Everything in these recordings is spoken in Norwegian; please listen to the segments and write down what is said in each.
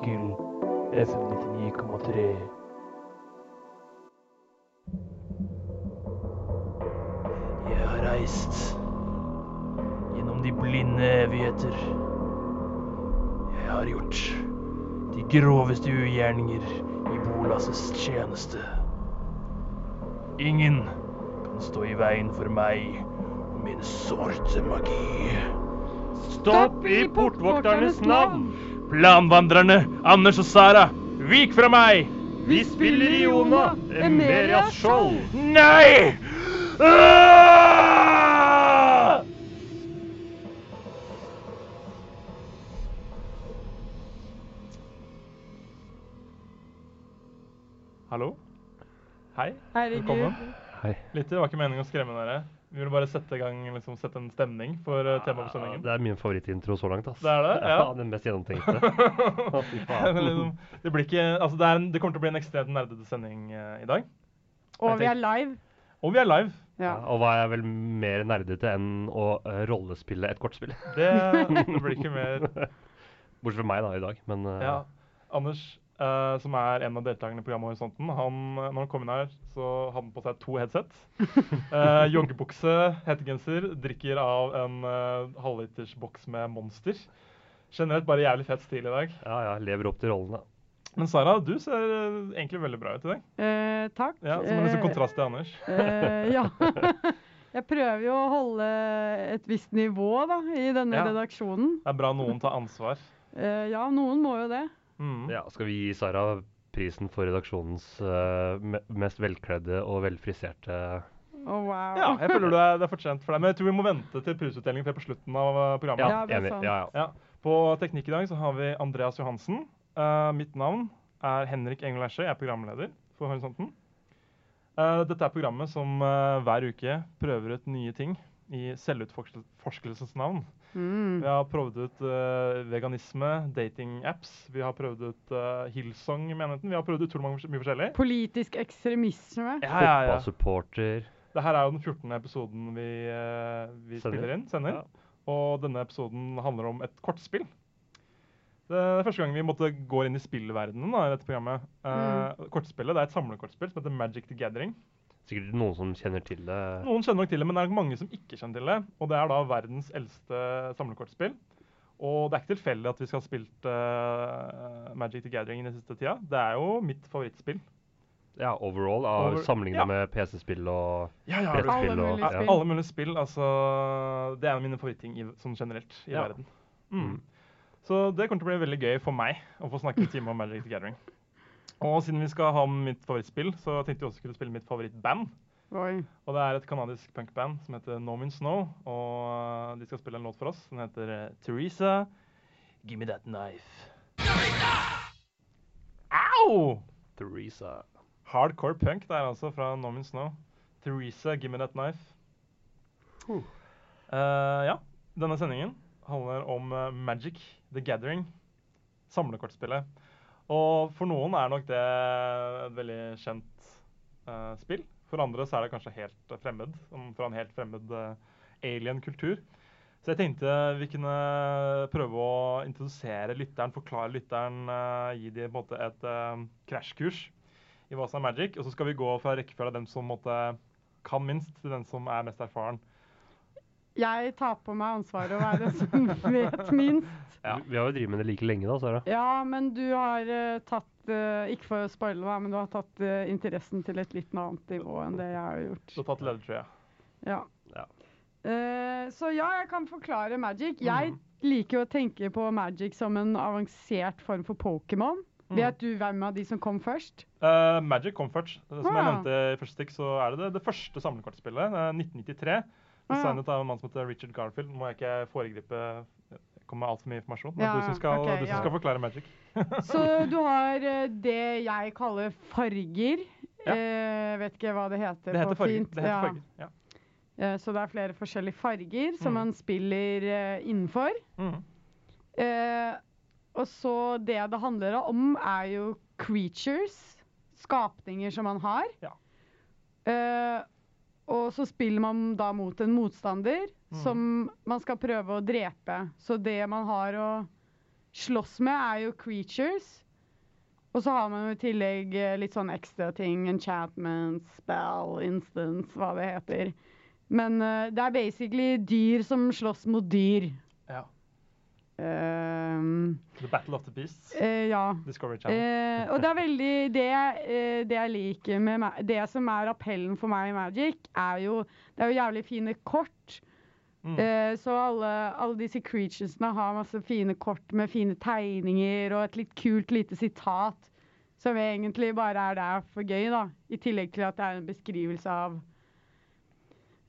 på FM 99,3. Jeg har reist gjennom de blinde evigheter. Jeg har gjort de groveste ugjerninger i Bolas' tjeneste. Ingen kan stå i veien for meg og min sorte magi. Stopp i portvokternes navn! Planvandrerne Anders og Sara, vik fra meg! Vi spiller Iona, Emerias skjold. Nei! Ah! Hallo? Hei. Herregud. Velkommen. Hei. Litt, det var ikke meningen å skremme dere. Vi ville bare sette i gang, liksom, sette en stemning for uh, temaet for sendingen. Det er min favorittintro så langt. ass. Det er det? Ja. Den mest gjennomtenkte. Liksom, det, blir ikke, altså det, er en, det kommer til å bli en ekstremt nerdete sending uh, i dag. Og vi er live. Og vi er live. Ja. Ja, og hva er vel mer nerdete enn å uh, rollespille et kortspill? Det, det blir ikke mer Bortsett fra meg da, i dag. Men uh, Ja. Anders, eh, som er en av deltakerne i programmet Horisonten, han, når han kom inn her, så hadde han på seg to headset. Uh, joggebukse, hettegenser, drikker av en uh, halvliters boks med Monster. Generelt bare jævlig fett stil i dag. ja, ja, lever opp til rollene. Men Sara, du ser egentlig veldig bra ut i dag. Eh, takk. Ja, Som en liksom kontrast til Anders. eh, ja. Jeg prøver jo å holde et visst nivå da, i denne Ja. redaksjonen. Det er bra noen tar ansvar. Eh, ja, noen må jo det. Mm. Ja, skal vi gi Sara prisen for redaksjonens uh, mest velkledde og velfriserte Å, wow. Ja, jeg føler det er, det er fortjent for deg. Men jeg tror vi må vente til prisutdelingen er på slutten av eh, programmet. Ja, Ja, det er enig. Ja, ja. Ja, På teknikk i dag så har vi Andreas Johansen. Uh, mitt navn er Henrik Engel. Jeg er programleder for Horisonten. Uh, dette er programmet som hver uke prøver ut nye ting i selvutforskelsens navn. Mm. Vi har prøvd ut uh, veganisme, datingapps. Vi har prøvd ut uh, Hillsong i menigheten. Vi har prøvd utrolig mye forskjellig. Politisk ekstremisme. Ja, ja, ja. Fotballsupporter. Det her er jo den 14. episoden vi, uh, vi Sender. spiller inn. Sender. Ja. Og denne episoden handler om et kortspill. Det er første gang vi måtte gå inn i spillverdenen da, i dette programmet. Mm. kortspillet det er et samlekortspill som heter Magic the Gathering. Sikkert noen som kjenner til det. Noen kjenner nok til det, men det er nok mange som ikke kjenner til det. Og det er da verdens eldste samlekortspill. Og det er ikke tilfeldig at vi skal ha spilt uh, Magic the Gathering i den siste tida. Det er jo mitt favorittspill. Ja, overall, av Over- sammenligna ja. med PC-spill og Ja, ja, brettspill. Alle og, ja. Alle mulige spill. Altså, det er en av mine favoritting i, sånn generelt i Ja. verden. Mm. Mm. Så det kommer til å bli veldig gøy for meg å få snakke en time om Magic the Gathering. Og siden vi skal ha mitt favorittspill, så tenkte vi også skulle spille mitt favorittband. Oi. Og det er et kanadisk punkband som heter No Mean Snow. Og de skal spille en låt for oss. Den heter eh, Teresa, Gimme That Knife. Au! Theresa. Hardcore punk det er altså, fra No Mean Snow. Teresa, Gimme That Knife. Huh. Uh, ja, denne sendingen handler om eh, Magic the Gathering. Samlekortspillet. Og for noen er nok det et veldig kjent uh, spill. For andre så er det kanskje helt fremmed. Fra en helt fremmed uh, alien-kultur. Så jeg tenkte vi kunne prøve å introdusere lytteren, forklare lytteren, uh, gi dem på en måte et uh, krasjkurs i hva som er magic. Og så skal vi gå fra rekkefølge av dem som måtte, kan minst, til den som er mest erfaren. Jeg tar på meg ansvaret å være den som vet minst. Ja. Vi, har jo drevet med det like lenge, da, Sara. Ja, men du har uh, tatt uh, Ikke for å spoile meg, men du har tatt uh, interessen til et litt annet nivå enn det jeg har gjort. Du har tatt ledertrøya. Ja. Ja. Eh, så ja, jeg kan forklare magic. Jeg mm. liker jo å tenke på magic som en avansert form for Pokémon. Mm. Vet du hvem av de som kom først? magic Magic først. Som jeg Ah. nevnte i første stikk, så er det det, det første samlekortspillet. eh, 1993. Ah. Designet av en mann som heter Richard Garfield. Nå må jeg ikke foregripe komme med altfor mye informasjon. Men Ja, du som skal, okay, du som ja. skal forklare Magic. Så du har eh, det jeg kaller farger. Ja. Eh, vet ikke hva det heter Det heter farger. Det heter Ja. farger. Ja. Eh, så det er flere forskjellige farger som mm. man spiller eh, innenfor. Mm. Eh, og så det det handler om, er jo creatures. Skapninger som man har. Ja. Og så spiller man da mot en motstander mm. som man skal prøve å drepe. Så det man har å slåss med, er jo creatures. Og så har man jo i tillegg eh, litt sånn ekstra ting. Enchantment, spell, instance, hva det heter. Men uh, det er basically dyr som slåss mot dyr. Ehm, The Battle of the Beasts. eh, ja. Discovery Channel. Eh, og det er veldig det, eh, det jeg liker med Det som er appellen for meg i Magic, er jo Det er jo jævlig fine kort. Mm. Så alle, alle disse creaturesene har masse fine kort med fine tegninger og et litt kult lite sitat som egentlig bare er der for gøy, da. I tillegg til at det er en beskrivelse av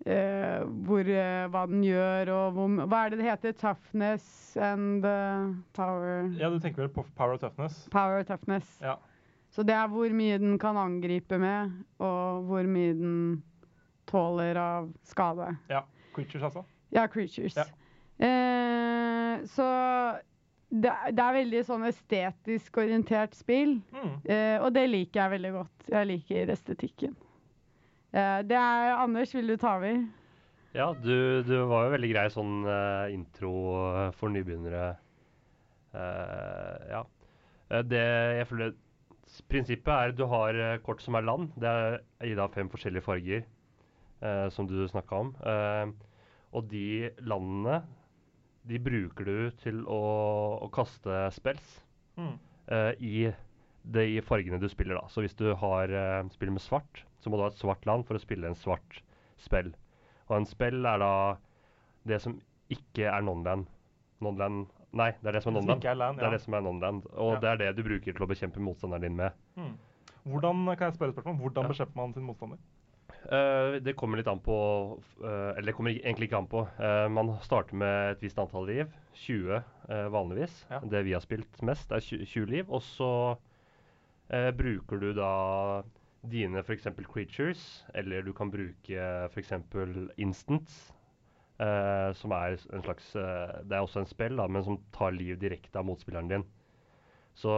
eh, hvor, uh, hva den gjør og hvor, Hva er det det heter? Toughness and uh, power Ja, du tenker vel på Power of Toughness? Power og toughness. Ja. Så det er hvor mye den kan angripe med, og hvor mye den tåler av skade. ja. Creatures, altså? Ja, creatures. Ja. Så det, det er veldig sånn estetisk orientert spill, Mm. og det liker jeg veldig godt. Jeg liker estetikken. Eh, det er Anders, vil du ta over? Ja, du, du var jo veldig grei sånn eh, intro eh, for nybegynnere. Eh, ja. Det jeg føler Prinsippet er du har kort som er land. Det er i av fem forskjellige farger, eh, som du snakka om. Eh, og de landene, de bruker du til å, å kaste spells Mm. uh, i de fargene du spiller. da. Så hvis du har, uh, spiller med svart, så må du ha et svart land for å spille en svart spill. Og en spill er da det som ikke er non-land. Non-land Nei, det er det som er non-land. er land, Det er det som er non-land. Og Ja. det er det du bruker til å bekjempe motstanderen din med. Hmm. Hvordan kan jeg spørre spørsmål? Hvordan Ja. bekjemper man sin motstander? Uh, det kommer litt an på uh, Eller det kommer egentlig ikke an på. Uh, man starter med et visst antall liv. 20 eh, vanligvis. Ja. Det vi har spilt mest, er 20, 20 liv. Og så bruker du da dine f.eks. creatures, eller du kan bruke f.eks. instants. Uh, som er en slags uh, Det er også en spill, da, men som tar liv direkte av motspilleren din. Så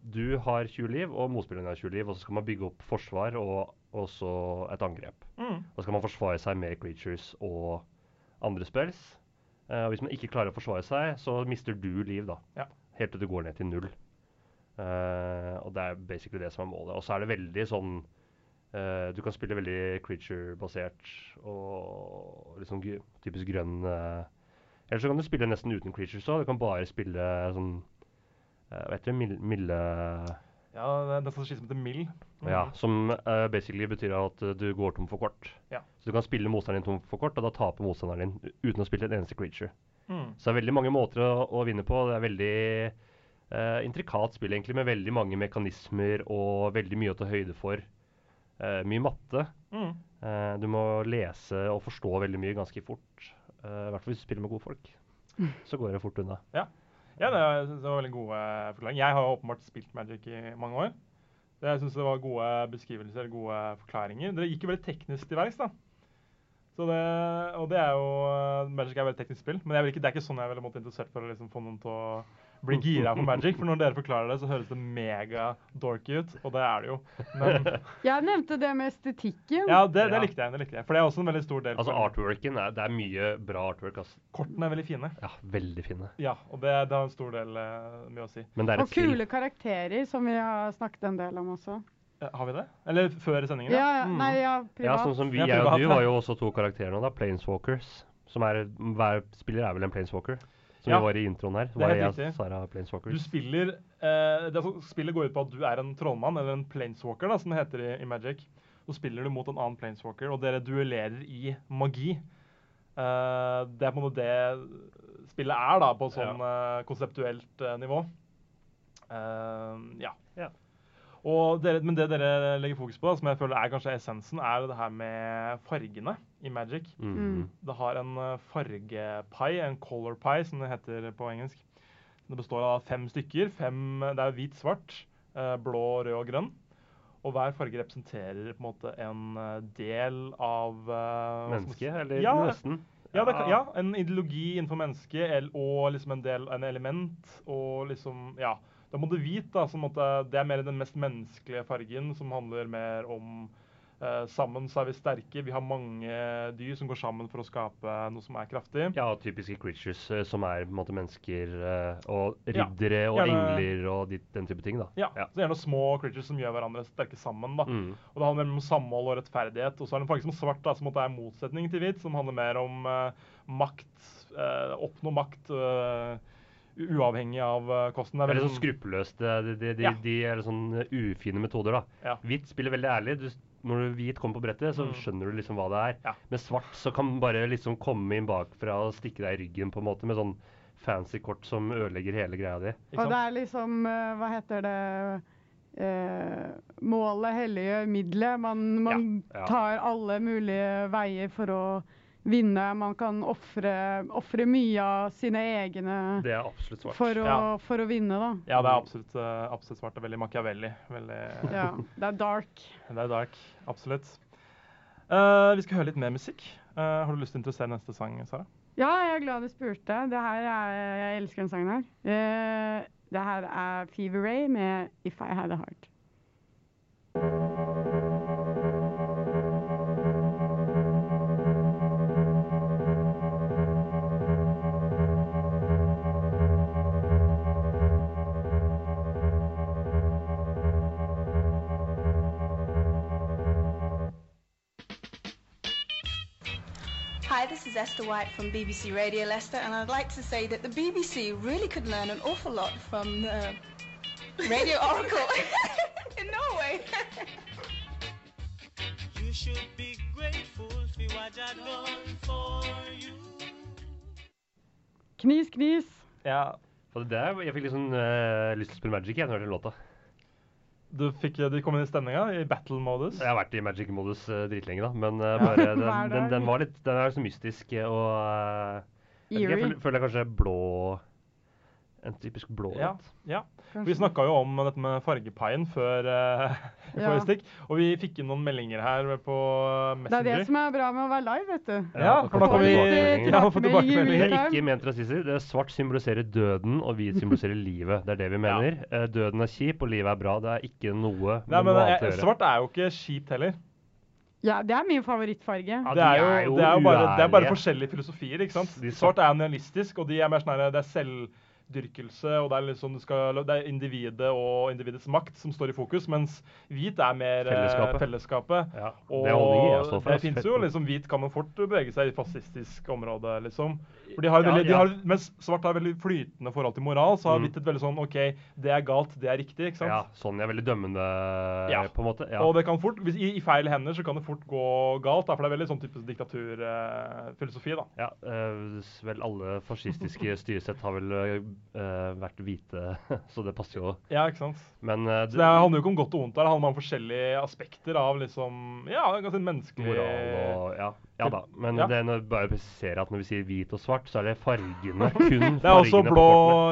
du har 20 liv, og motspilleren har 20 liv, og så skal man bygge opp forsvar og også et angrep. Mm. Da skal man forsvare seg med creatures og andre spells. Uh, og hvis man ikke klarer å forsvare seg, så mister du liv, da. Ja. Helt til du går ned til null. Eh, og det er basically det som er målet. Og så er det veldig sånn Uh, Du kan spille veldig creature-basert og liksom typisk grønn uh, Eller så kan du spille nesten uten creatures òg. Du kan bare spille sånn uh, Hva heter det? Mil- Milde Ja, det er nesten som heter mild. Mm. ja, som uh, basically betyr at eh, du går tom for kort. Ja. Så du kan spille motstanderen din tom for kort, og da taper motstanderen din uten å spille et eneste creature. Mm. Så det er veldig mange måter å, å vinne på. Det er veldig eh, intrikat spill, egentlig, med veldig mange mekanismer og veldig mye å ta høyde for. Uh, mye matte. Mm. Uh, du må lese og forstå veldig mye ganske fort. Eh, I hvert fall hvis du spiller med gode folk. Så går det fort unna. Ja, det, er- det var veldig gode forklaringer. Jeg har jo åpenbart spilt Magic i mange år. Det, Jeg syns det var gode beskrivelser, gode forklaringer. Dere gikk jo veldig teknisk til verks, da. Så det, og det er jo Magic er veldig teknisk spill, men jeg vil ikke, det er ikke sånn jeg er veldig interessert for å liksom få noen til å bli gira på Magic. For når dere forklarer det, så høres det mega dorky ut, og det er det jo. Men Jeg nevnte det med estetikken. ja, det, det likte jeg. det likte jeg. For det er også en veldig stor del. Altså artworken er, Det er mye bra artwork. Altså. Kortene er veldig fine. Ja, veldig fine. Ja, og det, det har en stor del uh, med å si. Men det er Og spill. kule karakterer, som vi har snakket en del om også. Eh, Har vi det? Eller før sendingen? Ja, ja, Mm. nei, ja, Ja, privat. sånn som vi, Ja, jeg og du var har jo også to karakterer nå, da. Planeswalkers. Som er, hver spiller er vel en planeswalker. Som Ja. vi var i introen her. Det er helt jeg riktig. Du spiller eh, det, som altså, Spillet går ut på at du er en trollmann, eller en planeswalker, da, som det heter i, i Magic. Så spiller du mot en annen planeswalker, og dere duellerer i magi. Eh, det er på en måte det spillet er, da, på sånn eh, konseptuelt eh, nivå. Eh, ja. Ja. Og dere, men det dere legger fokus på, som jeg føler er kanskje essensen, er det her med fargene i Magic. Mm. Det har en eh, fargepai, en color pie, som det heter på engelsk. Det består av fem stykker. Fem, det er hvit, svart, eh, blå, rød og grønn. Og hver farge representerer på en måte en eh, del av Mennesket, eller ja, nesten. Ja, det kan, ja, en ideologi innenfor mennesket og liksom en del, en element. Og liksom, ja. Det må du hvit, da. Som måte, det er mer den mest menneskelige fargen, som handler mer om eh, sammen så er vi sterke. Vi har mange dyr som går sammen for å skape noe som er kraftig. Ja, typiske creatures eh, som er på en måte mennesker og og Ja, riddere og engler og de, den type ting. da. Ja, Ja. Så gjerne små creatures som gjør hverandre sterke sammen. da. Mm. Og det handler mer om samhold og rettferdighet. Og så er det en farge som svart, da, som måtte er motsetning til hvit, som handler mer om eh, makt. eh, oppnå makt eh, uavhengig av uh, kosten. Det er veldig sånn skruppelløst. De, de, de, Ja. de er sånn eh, ufine metoder, da. Ja. Hvitt spiller veldig ærlig. Du, når du hvit kommer på brettet, så Mm. skjønner du liksom hva det er. Ja. Med svart så kan du bare liksom komme inn bakfra og stikke deg i ryggen på en måte med sånn fancy kort som ødelegger hele greia di. Og det er liksom eh, Hva heter det eh, Målet hellige middelet. Man, man Ja, ja. tar alle mulige veier for å vinne. Man kan ofre mye av sine egne Det absolutt svart. for å, Ja. for å vinne, da. Ja, det er absolutt, eh, absolutt svart. Det er veldig Machiavelli. Veldig, Ja, det er dark. Det er dark. Absolutt. Uh, vi skal høre litt mer musikk. Uh, har du lyst til å introdusere neste sang, Sara? Ja, jeg er glad du spurte. Det her er, jeg elsker den sangen her. Uh, det her er Fever Ray med If I Had a Heart. This is Esther White from BBC Radio Leicester, and I'd like to say that the BBC really could learn an awful lot from the Radio Oracle in Norway. You should be grateful for what I done for you. Knis, knis. Ja, Og det der, jeg fikk litt sånn eh, lyst til å spille Magic jeg, når jeg hørte den låta. Du, fikk, de kom inn i stemninga i battle-modus. Jeg har vært i Magic-modus uh, dritlenge, da, men Ja. bare, den, den, den var litt Den er så mystisk og eh, jeg, vet ikke, jeg føler, føler, føler kanskje blå En typisk blå Ja, ja. Vi snakka jo om dette med fargepaien før uh, Ja. stikk. Og vi fikk inn noen meldinger her på Messenger. Det er det som er bra med å være live, vet du. Ja, for da kan vi ja, få tilbakemeldinger. Det er ikke ment rasistisk. Det er Svart symboliserer døden, og hvit symboliserer livet. Det er det vi mener. Eh, døden er kjip, og livet er bra. Det er ikke noe Nei, men noe eh, annet å gjøre. Svart er jo ikke kjipt heller. Ja, det er min favorittfarge. Ja, det, er de jo, er jo det, er jo bare, det er bare forskjellige filosofier. ikke sant? Svart er nihilistisk, og de er mer sånn det er selvdyrkelse. og Det er liksom, det, skal, det er individet og individets makt som står i fokus, mens hvit er mer eh, Fellesskapet. fellesskapet. Ja, Og det det fins finnes jo liksom Hvit kan jo fort bevege seg i fascistisk område, liksom. For de har Ja, ja. de har, mens svart har veldig flytende forhold til moral, så har Mm. hvitt et veldig sånn OK, det er galt, det er riktig, ikke sant? Ja, sånn er veldig dømmende, Ja. på en måte. Ja. Og det kan fort, hvis, i, I feil hender så kan det fort gå galt, da, for det er veldig sånn type diktaturfilosofi. da. Ja, eh, vel alle fascistiske styresett har vel eh, vært hvite, så det passer jo. Ja, ikke sant? Men eh, Så det handler jo ikke om godt og vondt, der, det handler om forskjellige aspekter av liksom, ja, ganske menneskelig moral og ja, ja da. Men Ja. det er når, bare å presisere at når vi sier hvit og svart, så er det fargene. Kun Det er også blå,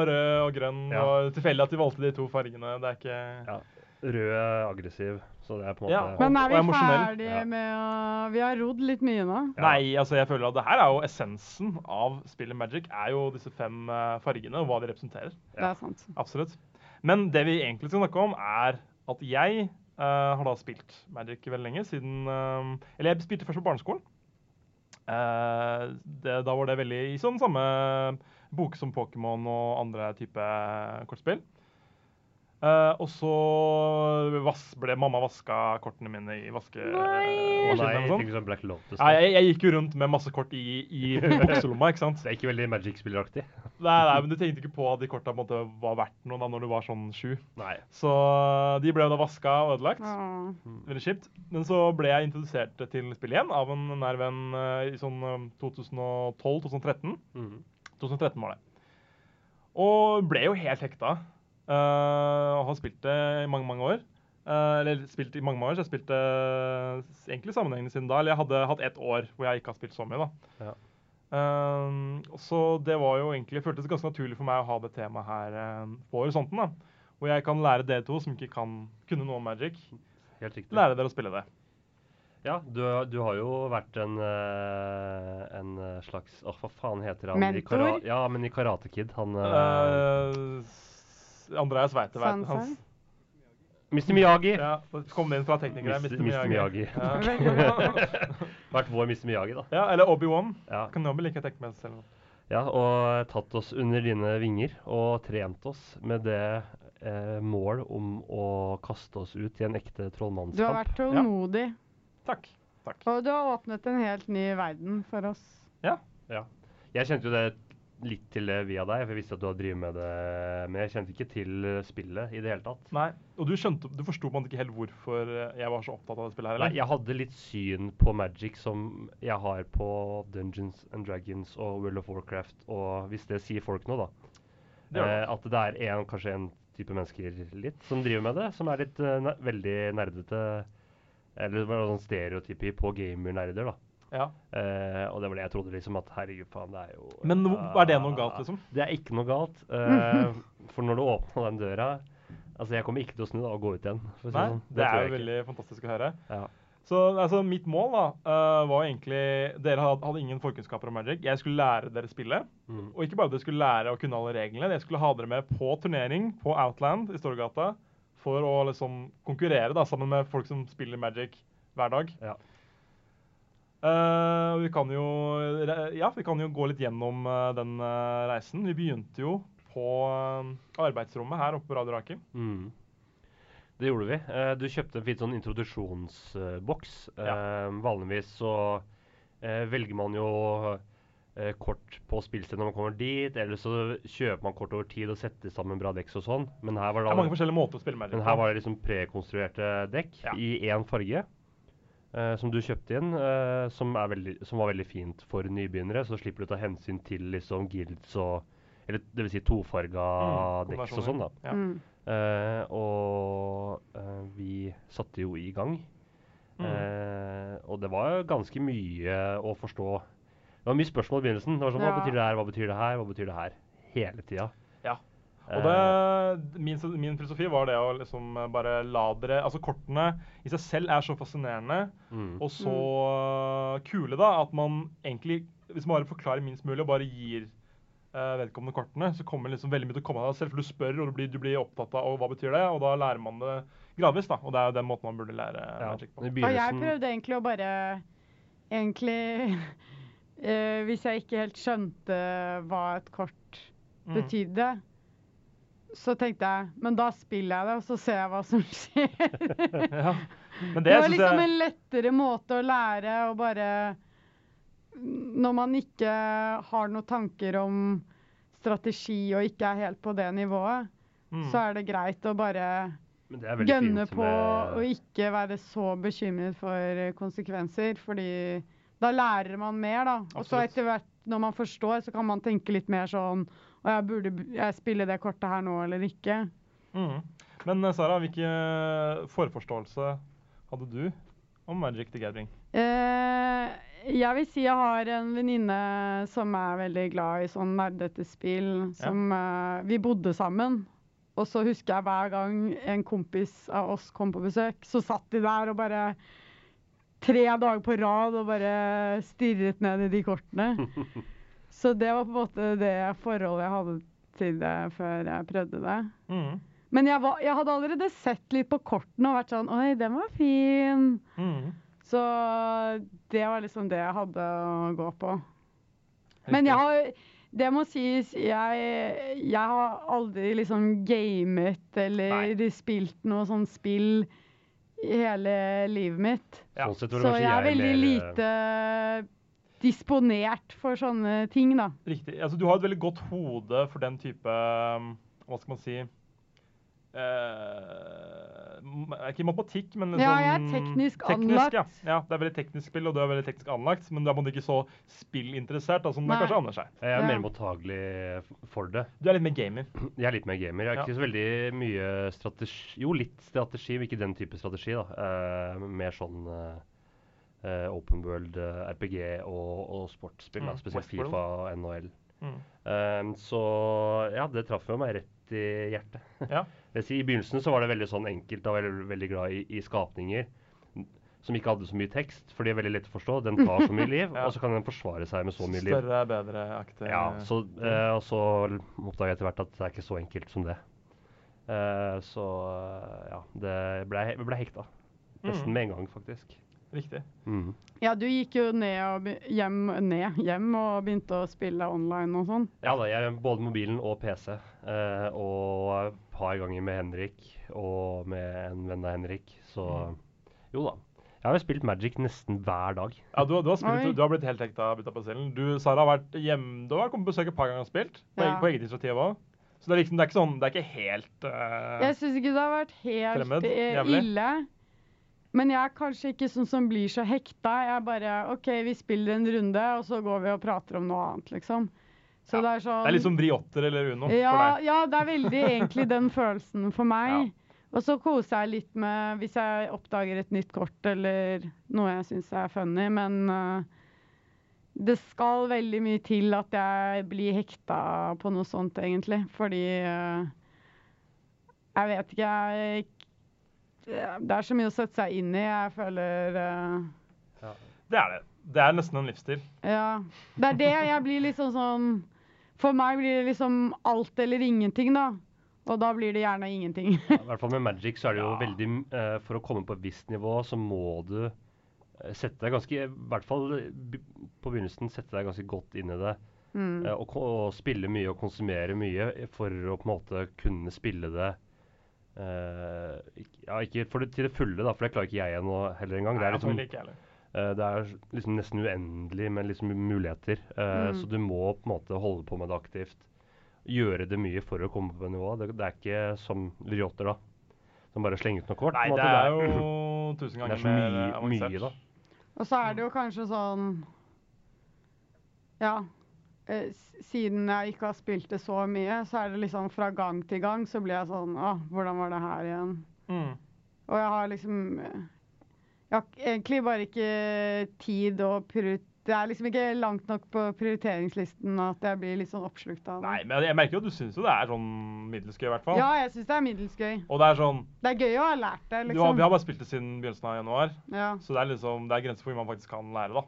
rød og grønn. Ja. og Tilfeldig at de valgte de to fargene. Det er ikke Ja. Rød er aggressiv, så det er på en Ja, måte Men er vi ferdige med å Vi har rodd litt mye nå. Ja. Nei, altså jeg føler at det her er jo essensen av spillet Magic. Er jo disse fem eh, fargene og hva de representerer. Det er sant. Absolutt. Men det vi egentlig skal snakke om, er at jeg uh, har da spilt Magic veldig lenge. Siden uh, Eller jeg spilte først på barneskolen. Eh, det, da var det veldig i sånn samme bok som Pokémon og andre type kortspill. Eh, og så vas ble mamma vaska kortene mine i vaskemaskinen. nei, jeg sånn. tenker Black Lotus. Nei, jeg, jeg gikk jo rundt med masse kort i, i bukselomma, ikke sant? Det er ikke veldig Magic-spilleraktig. Nei, nei, men du tenkte ikke på at de korta på måte var verdt noe da når du var sånn sju. Nei. Så de ble jo da vaska og ødelagt. Mm. Veldig kjipt. Men så ble jeg introdusert til spillet igjen av en nær venn eh, i sånn eh, 2012-2013. Mm. 2013 var det. Og ble jo helt hekta. Eh, og har spilt det i mange, mange år. Uh, eller spilt i mange, mange år, så jeg spilte uh, egentlig sammenhengende siden da. Eller jeg hadde hatt ett år hvor jeg ikke har spilt så mye, da. Ja. Um, så det var jo egentlig føltes ganske naturlig for meg å ha det temaet her uh, på horisonten. da. Hvor jeg kan lære dere to som ikke kan kunne noe om Magic, Helt riktig. lære dere å spille det. Ja, du, du har jo vært en, uh, en eh, slags Åh, hva faen heter han? Mentor? I ja, men i Karate Kid. Han eh, Uh, Andreas veit det. hans- Mr. Miyagi. Ja, kom det inn fra teknikere. Mr. Mr. Mr. Miyagi. Ja. Vært vår Mr. Miyagi, da. ja, eller Obi-Wan. Ja. Kan jeg like tenke meg selv. ja, og tatt oss under dine vinger og trent oss med det eh, mål om å kaste oss ut i en ekte trollmannskamp. Du har vært tålmodig, Takk. Takk. og du har åpnet en helt ny verden for oss. Ja. Jeg kjente jo det litt til det via deg, for jeg visste at du hadde drevet med det, men jeg kjente ikke til eh, spillet i det hele tatt. Nei, og du skjønte, du forsto man ikke helt hvorfor eh, jeg var så opptatt av det spillet her, Eller? Nei, jeg hadde litt syn på Magic som jeg har på Dungeons and Dragons og World of Warcraft, og hvis det sier folk noe, da. Det det. Eh, at det er en, kanskje en type mennesker litt som driver med det, som er litt ne veldig nerdete, eller er sånn stereotypi på gamer-nerder, da. Ja. Eh, og det var det jeg trodde, liksom, at herregud, faen, det er jo Men no, er det noe galt, liksom? Det er ikke noe galt. eh, for når du åpna den døra Altså, jeg kommer ikke til å snu da og gå ut igjen. Si Nei, sånn. det er jo veldig fantastisk å høre. Ja. Så altså, mitt mål da, uh, var egentlig Dere hadde, hadde ingen forkunnskaper om Magic. Jeg skulle lære dere spillet. Mm. Og ikke bare at dere skulle lære å kunne alle reglene, jeg skulle ha dere med på turnering på Outland i Storgata for å liksom konkurrere da, sammen med folk som spiller Magic hver dag. Ja. Eh, vi kan jo ja, vi kan jo gå litt gjennom uh, den uh, reisen. Vi begynte jo på arbeidsrommet her oppe på Radio Rakel. Mm. Det gjorde vi. Du kjøpte en fin sånn introduksjonsboks. Eh, vanligvis så velger man jo kort på spillstedet når man kommer dit, eller så kjøper man kort over tid og setter sammen bra dekk og sånn. Men her var Det det, mange forskjellige måter å spille med men her var det liksom prekonstruerte dekk Ja. i én farge. Eh, som du kjøpte inn, eh, som, er veldig, som var veldig fint for nybegynnere. Så slipper du å ta hensyn til liksom guilds og Eller det vil si tofarga Mm, dekks og sånn, da. Ja. Mm. Eh, og eh, vi satte jo i gang. Mm. Eh, og det var ganske mye å forstå. Det var mye spørsmål i begynnelsen. Det var sånn, Hva betyr det her, hva betyr det her, hva betyr det her? Hele tida. Ja. Og det, min, min filosofi var det å liksom bare la dere Altså, kortene i seg selv er så fascinerende mm. og så mm. kule, da, at man egentlig Hvis man bare forklarer minst mulig og bare gir uh, vedkommende kortene, så kommer liksom veldig mye til å komme av deg selv. For du spør, og du blir, du blir opptatt av og hva betyr det, og da lærer man det gradvis. da, Og det er jo den måten man burde lære ja. magic på. Og jeg prøvde egentlig å bare Egentlig uh, Hvis jeg ikke helt skjønte hva et kort Mm. Så tenkte jeg Men da spiller jeg det, og så ser jeg hva som skjer. Ja. Men Det, det var liksom jeg en lettere måte å lære å bare Når man ikke har noen tanker om strategi og ikke er helt på det nivået, mm. så er det greit å bare gønne på med- og ikke være så bekymret for konsekvenser, fordi da lærer man mer, da. Og så etter hvert, når man forstår, så kan man tenke litt mer sånn Og jeg burde jeg spille det kortet her nå, eller ikke? Mm. Men eh, Sara, hvilken forforståelse hadde du om Magic the Gathering? Eh, jeg vil si jeg har en venninne som er veldig glad i sånn nerdete spill. Som eh, Vi bodde sammen. Og så husker jeg hver gang en kompis av oss kom på besøk, så satt de der og bare Tre dager på rad og bare stirret ned i de kortene. Så det var på en måte det forholdet jeg hadde til det før jeg prøvde det. Mm. Men jeg, var, jeg hadde allerede sett litt på kortene og vært sånn Oi, den var fin. Mm. Så det var liksom det jeg hadde å gå på. Men jeg har Det må sies, jeg, jeg har aldri liksom gamet eller spilt noe sånn spill hele livet mitt. Ja. Sånn sett var Så jeg er veldig mer, eh, lite disponert for sånne ting, da. Riktig. Altså, du har et veldig godt hode for den type Hva skal man si eh, Ikke matematikk, men Ja, sånn jeg er teknisk Ja. anlagt. ja, det er veldig teknisk spill, og du er veldig teknisk anlagt, men du er på en måte ikke så spillinteressert da, som det kanskje Anders er. Jeg er Ja. mer mottagelig for det. Du er litt mer gamer. Jeg er litt mer gamer. Jeg har Ja. ikke så veldig mye strategi Jo, litt strategi, men ikke den type strategi. da. Uh, mer sånn eh, eh, open world uh, RPG og, og sportsspill. da, Mm, Spesielt Westworld. Fifa og NHL. Mm. Eh, så ja, det traff jo meg rett i hjertet. Ja. I begynnelsen så var det veldig sånn enkelt. Da var jeg veldig, glad i, i skapninger som ikke hadde så mye tekst, for de er veldig lett å forstå. Den tar så mye liv, Ja. og så kan den forsvare seg med så mye liv. Større er bedre-aktig. Ja, så, eh, og så oppdaga jeg etter hvert at det er ikke så enkelt som det. Eh, så ja, det ble, ble hekta. Nesten Mm. med en gang, faktisk. Riktig. Mm. Ja, du gikk jo ned og be- hjem, ned, hjem og begynte å spille online og sånn. Ja da, jeg både mobilen og PC. eh, og et par ganger med Henrik og med en venn av Henrik. Så Mm. jo da. Jeg har jo spilt Magic nesten hver dag. Ja, du, du, har spilt, du har blitt helt hekta bytta på cellen. Du, Sara, har vært hjemme Du har kommet på besøk et par ganger og spilt. På, Ja. egen- på eget initiativ òg. Så det er liksom, det er ikke sånn Det er ikke helt uh, Jeg syns ikke det har vært helt Fremmed? eh, ille. Men jeg er kanskje ikke sånn som blir så hekta. Jeg er bare OK, vi spiller en runde, og så går vi og prater om noe annet, liksom. Så Ja. det er sånn Det er litt som Vriotter eller Uno ja, for deg. ja, det er veldig egentlig den følelsen for meg. Ja. Og så koser jeg litt med hvis jeg oppdager et nytt kort eller noe jeg syns er funny, men uh, det skal veldig mye til at jeg blir hekta på noe sånt, egentlig. Fordi uh, Jeg vet ikke, jeg Det er så mye å sette seg inn i. Jeg føler eh, Det er det. Det er nesten en livsstil. ja. Det er det jeg blir liksom sånn For meg blir det liksom alt eller ingenting, da. Og da blir det gjerne ingenting. I hvert fall med Magic så er det jo Ja. veldig uh, For å komme på et visst nivå, så må du eh, sette deg ganske I hvert fall på begynnelsen sette deg ganske godt inn i det. Mm. Uh, og, og spille mye og konsumere mye for å på en måte kunne spille det Ja, ikke for det, til det fulle, da, for det klarer ikke jeg ennå heller engang. Det er liksom, ikke eh, det er liksom nesten uendelig med liksom muligheter. eh, Mm. Så du må på en måte holde på med det aktivt. Gjøre det mye for å komme på nivået. nivå. Det, det er ikke som Lyriotter, da. Som bare slenger ut noe kort. Nei, det er jo tusen er ganger mer avansert. mye, da. Og så er det jo kanskje sånn Ja. Eh, Siden jeg ikke har spilt det så mye, så er det liksom fra gang til gang så blir jeg sånn Å, hvordan var det her igjen? Mm. Og jeg har liksom Jeg har egentlig bare ikke tid å prioritere Det er liksom ikke langt nok på prioriteringslisten at jeg blir litt sånn oppslukt av det. Nei, men jeg merker jo at du syns jo det er sånn middels gøy, i hvert fall. Ja, jeg syns det er middels gøy. Og det er sånn Det er gøy å ha lært det, du har, liksom. Vi har bare spilt det siden begynnelsen av januar, Ja, så det er liksom, det er grenser for hvor man faktisk kan lære, da.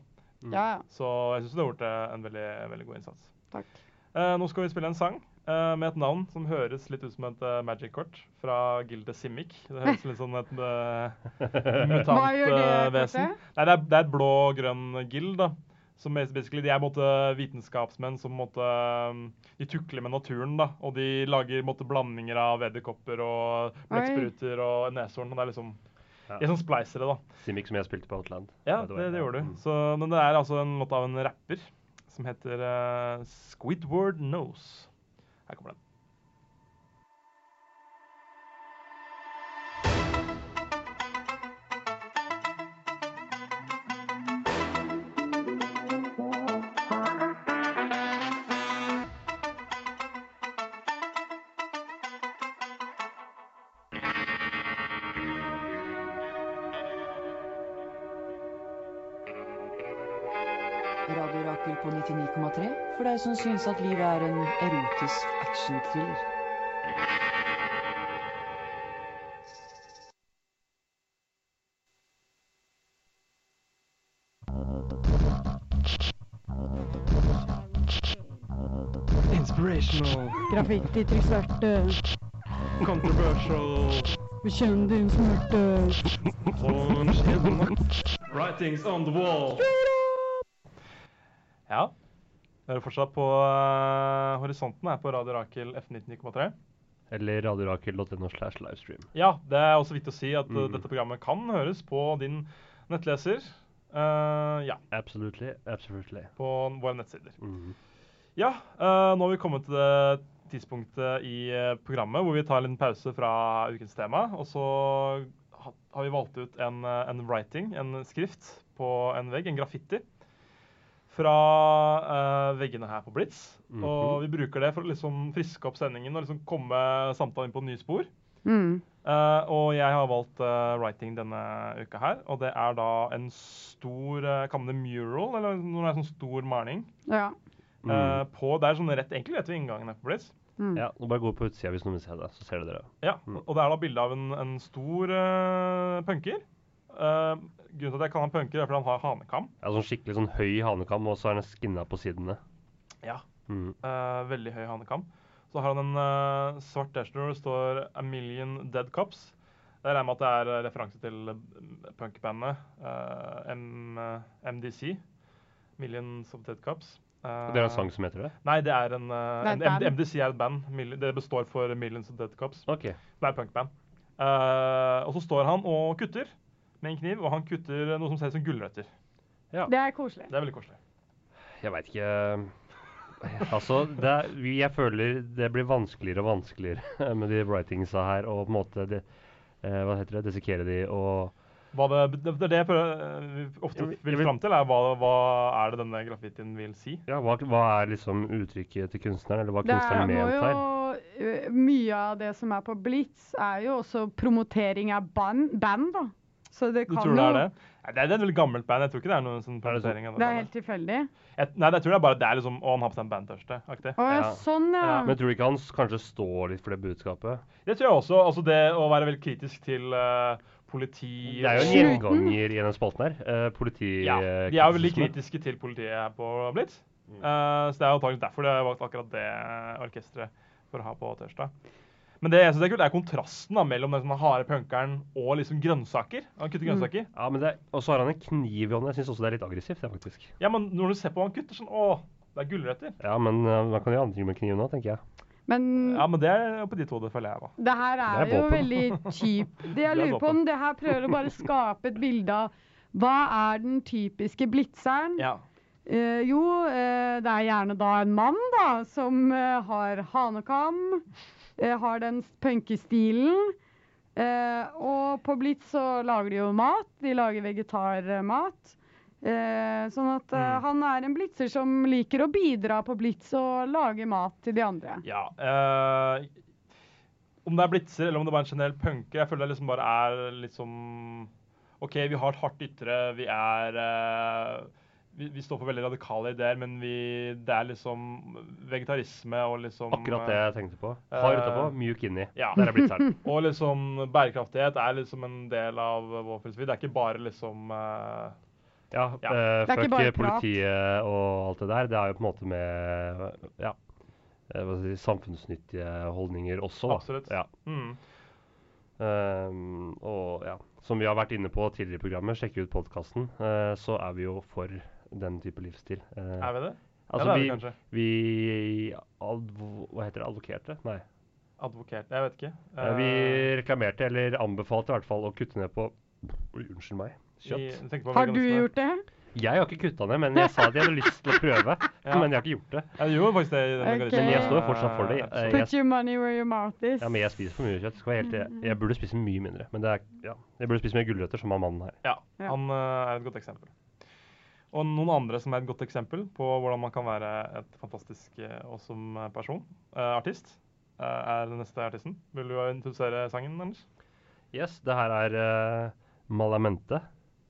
Ja. ja. Så jeg syns du har gjort eh, en veldig, veldig god innsats. Takk. Eh, nå skal vi spille en sang eh, med et navn som høres litt ut som et uh, Magic-kort fra Gilde Simic. Det høres litt sånn et uh, mutant-vesen. Nei, det er, det er et blå-grønn gild, da. Som basically, De er måtte, vitenskapsmenn som um, de tukler med naturen. da, Og de lager måtte, blandinger av edderkopper og blekkspruter og neshorn. og det er liksom, Ja. De er sånn splicere, da. Simic som jeg spilte på Outland. Ja, det, det gjorde du. Mm. Så, men det er altså en låt av en rapper som heter uh, Squidward Nose. Her kommer den. 99,3 deg som syns at livet er en erotisk actionthriller. Inspirational, Graffiti til svarte, controversial, bekjenn din smerte. Writings on the wall. Ja. Vi er fortsatt på uh, horisonten her på Radio Rakel F99,3. Eller radiorakel.no slash livestream. Ja, det er også viktig å si at eh, Mm. dette programmet kan høres på din nettleser. Uh, ja, Absolutely. Absolutely. på våre nettsider. Mm. Ja, nå har vi kommet til det tidspunktet i programmet hvor vi tar en liten pause fra ukens tema. Og så har vi valgt ut en, en writing, en skrift på en vegg, en graffiti. Fra uh, veggene her på Blitz. Mhm. Og vi bruker det for å liksom friske opp sendingen og liksom komme samtalen inn på nye spor. Mm. Uh, og jeg har valgt uh, writing denne uka her. Og det er da en stor uh, Kan det mural, eller noe sånn stor maling? Ja. Mm. Eh, på, det er sånn rett, egentlig rett ved inngangen her på Blitz. Mm. Ja, nå bare gå på utsida hvis noen vil se det, så ser dere det. Ja, Mm. og det er da bilde av en, en stor punker. Eh, grunnen til at jeg kaller han punker, er fordi han har hanekam. Ja, sånn skikkelig sånn høy hanekam, og så er den skinna på sidene. Ja. Mm. Uh, veldig høy hanekam. Så har han en uh, svart T-skjorte hvor det står 'A Million Dead Cops'. Det regner med at det er referanse til punkbandet M, MDC. Millions of Dead Cops. Eh, Det er en sang som heter det? Nei, det er en, Det en MDC er et band. Det består for Millions of Dead Cops. Okay. Det er punkband. Eh, og så står han og kutter med en kniv, og han kutter noe som ser ut som gulrøtter. Det er koselig. Det er veldig koselig. Jeg veit ikke Altså, det er, jeg føler det blir vanskeligere og vanskeligere med de writingsa her, og på en måte de, eh, Hva heter det? Desikere de og Hva det, det, er det jeg prøver, eh, ofte vil- fram til, er hva, hva er det denne graffitien vil si. Ja, hva, hva er liksom uttrykket til kunstneren, eller hva Det er, kunstneren ment her? jo, mye av det som er på Blitz, er jo også promotering av band, band da. Så det Du tror det er det? Nei, det er et veldig gammelt band. Jeg tror ikke det er noen sånn det promotering av Det er helt tilfeldig. Jeg, nei, jeg tror det er bare det er liksom Å, han har på seg en bandtørste-aktig. Å ja, sånn ja. Ja, Men tror du ikke han kanskje står litt for det budskapet? Det tror jeg også. Altså det å være veldig kritisk til uh, politi Det er jo en gjenganger i denne spalten her. Uh, politi... Ja, de er jo veldig kritiske til politiet her på Blitz. Eh, så det er antakelig derfor de har valgt akkurat det orkesteret for å ha på Tørstad. Men det jeg synes er kult, er kontrasten da, mellom den harde punkeren og liksom grønnsaker. Han kutter Mm. grønnsaker. Ja, men det, Og så har han en kniv i hånda. Jeg syns også det er litt aggressivt. det faktisk. Ja, men når du ser på hva han kutter sånn Å, det er gulrøtter. Ja, men eh, man kan gjøre andre ting med kniven òg, tenker jeg. Men Ja, men det er på ditt hode, føler jeg, da. det her er, Det er jo våpen. veldig cheap. Det jeg er lurer på om det her prøver å bare skape et bilde av hva er den typiske blitzeren? Ja. Eh, jo, eh, det er gjerne da en mann da, som eh, har hanekam, har den punkestilen. Eh, og på Blitz så lager de jo mat. De lager vegetarmat. Eh, sånn at eh, Mm. han er en blitzer som liker å bidra på Blitz og lage mat til de andre. ja eh, om det er blitzer eller om det bare er en generell punker, jeg føler det liksom bare er litt som OK, vi har et hardt ytre, vi er eh, vi, vi står for veldig radikale ideer, men vi, det er liksom vegetarisme og liksom Akkurat det eh, jeg tenkte på. Hard utapå, uh, mjuk inni. Ja. Der er blitzeren. Og liksom bærekraftighet er liksom en del av vår filosofi. Det er ikke bare liksom uh, Ja, Ja. Det ikke fuck politiet og alt det der. Det er jo på en måte med ja, hva skal si, samfunnsnyttige holdninger også. Da. Absolutt. Ja. mm. Um, og ja, som vi har vært inne på tidligere i programmet, sjekke ut podkasten, så er vi jo for den type livsstil. Eh, Er vi det? altså, ja, det er vi vi, kanskje. vi advo, Hva heter det? Advokerte? Nei. Advokerte? Jeg vet ikke. Eh, vi Eh, reklamerte, eller anbefalte i hvert fall, å kutte ned på Oi, unnskyld meg. Kjøtt. I, Har du gjort det? Jeg har ikke kutta ned, men jeg sa at jeg hadde lyst til å prøve. Ja. Men jeg har ikke gjort det. Ja, gjorde faktisk det i denne Ok. Men jeg står fortsatt for det. Jeg, jeg. Put your money where your mouth is. Ja, men jeg spiser for mye kjøtt. Skal være helt, jeg, jeg burde spise mye mindre. Men det er, ja, jeg burde spise mer gulrøtter, som er mannen her. Ja, Ja. han eh, er et godt eksempel. Og noen andre som er et godt eksempel på hvordan man kan være et fantastisk eh, awesome person, uh, artist, uh, er den neste artisten. Vil du introdusere sangen, Anders? Yes, det her er uh, Malamente.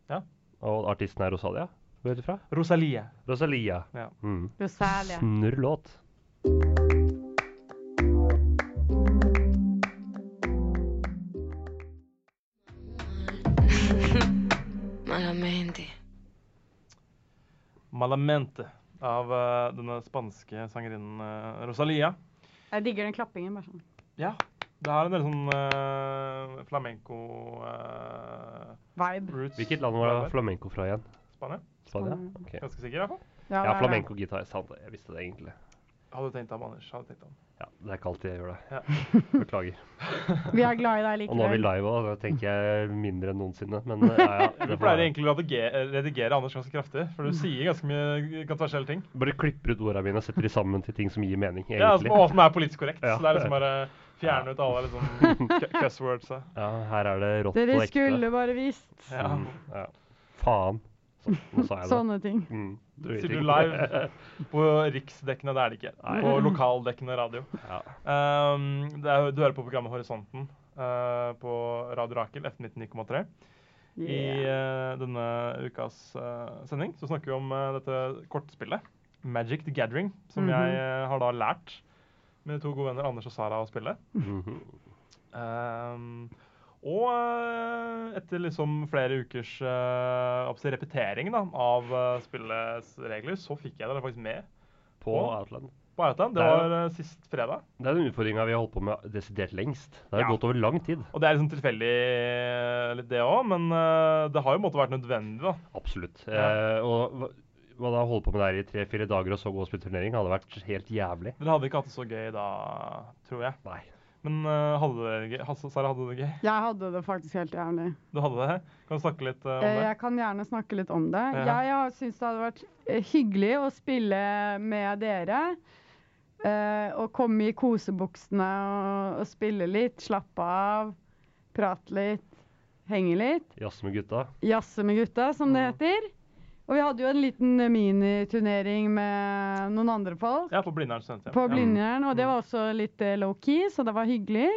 Ja. Og artisten er Rosalia. Hvor er du fra? Rosalie. Rosalia. Ja. Mm. Rosalia. Snurr låt. Malamente av uh, denne spanske sangerinnen uh, Rosalia. Jeg digger den klappingen. bare sånn. Ja, det har en del sånn uh, flamenco Vibe. roots. Hvilket land var det flamenco fra igjen? Spania? Spania? Okay. Ganske sikker, i hvert fall. Ja, Ja, flamenco-gitar. Sant, jeg visste det egentlig. Hadde du tenkt ham, Anders? Hadde du tenkt ham. Ja, Det er ikke alltid jeg gjør det. Ja. Beklager. Vi er glad i deg Og nå er vi likevel. live òg, da tenker jeg mindre enn noensinne. Men eh, ja, ja, Du det får pleier være. egentlig å redigere, redigere Anders ganske kraftig, for du sier ganske mye kontroversielle ting. Bare klipper ut ordene mine og setter de sammen til ting som gir mening, Ja, egentlig. som, og som er politisk korrekt. Ja. Så det er liksom bare fjerne ut alle liksom cu- cuss words. Ja, her er det rått Dere og ekte. skulle bare visst. Ja. Mm, ja. Faen. Så, nå sa jeg det. Sånne ting. Mm, Sier du live på riksdekkende, det er det ikke. Nei. På lokaldekkende radio. ja. Um, det er, du hører på programmet Horisonten uh, på Radio Rakel, F99,3. I Yeah. eh, denne ukas uh, sending så snakker vi om dette kortspillet, Magic the Gathering, som Mhm. jeg eh, har da lært med to gode venner Anders og Sara å spille. Mhm. Um, og eh, etter liksom flere ukers uh, repetering da, av eh, spillets regler, så fikk jeg det faktisk med på? Outland. På Outland. Det Det er var sist fredag. Det er den utfordringa vi har holdt på med desidert lengst. Det har Ja. gått over lang tid. Og det er liksom tilfeldig litt det òg, men det har jo måttet vært nødvendig, da. Absolutt. Ja. Eh, og hva da holde på med det her i tre-fire dager og så gå og spille turnering hadde vært helt jævlig. Dere hadde ikke hatt det så gøy da, tror jeg. Nei. Men uh, hadde det gøy? Hasse, Sara, hadde du det gøy? Jeg hadde det faktisk helt jævlig. Du hadde det? Kan du snakke litt uh, om Eh, det? Jeg kan gjerne snakke litt om det. Ja. Jeg jeg syns det hadde vært hyggelig å spille med dere. Uh, og komme i kosebuksene og, og spille litt, slappe av, prate litt, henge litt. Jazze med gutta. Jazze med gutta, som det heter. Og vi hadde jo en liten miniturnering med noen andre folk Ja, på Blindern studenthjem. på Ja. Blindern, og det var også litt eh, low-key, så det var hyggelig.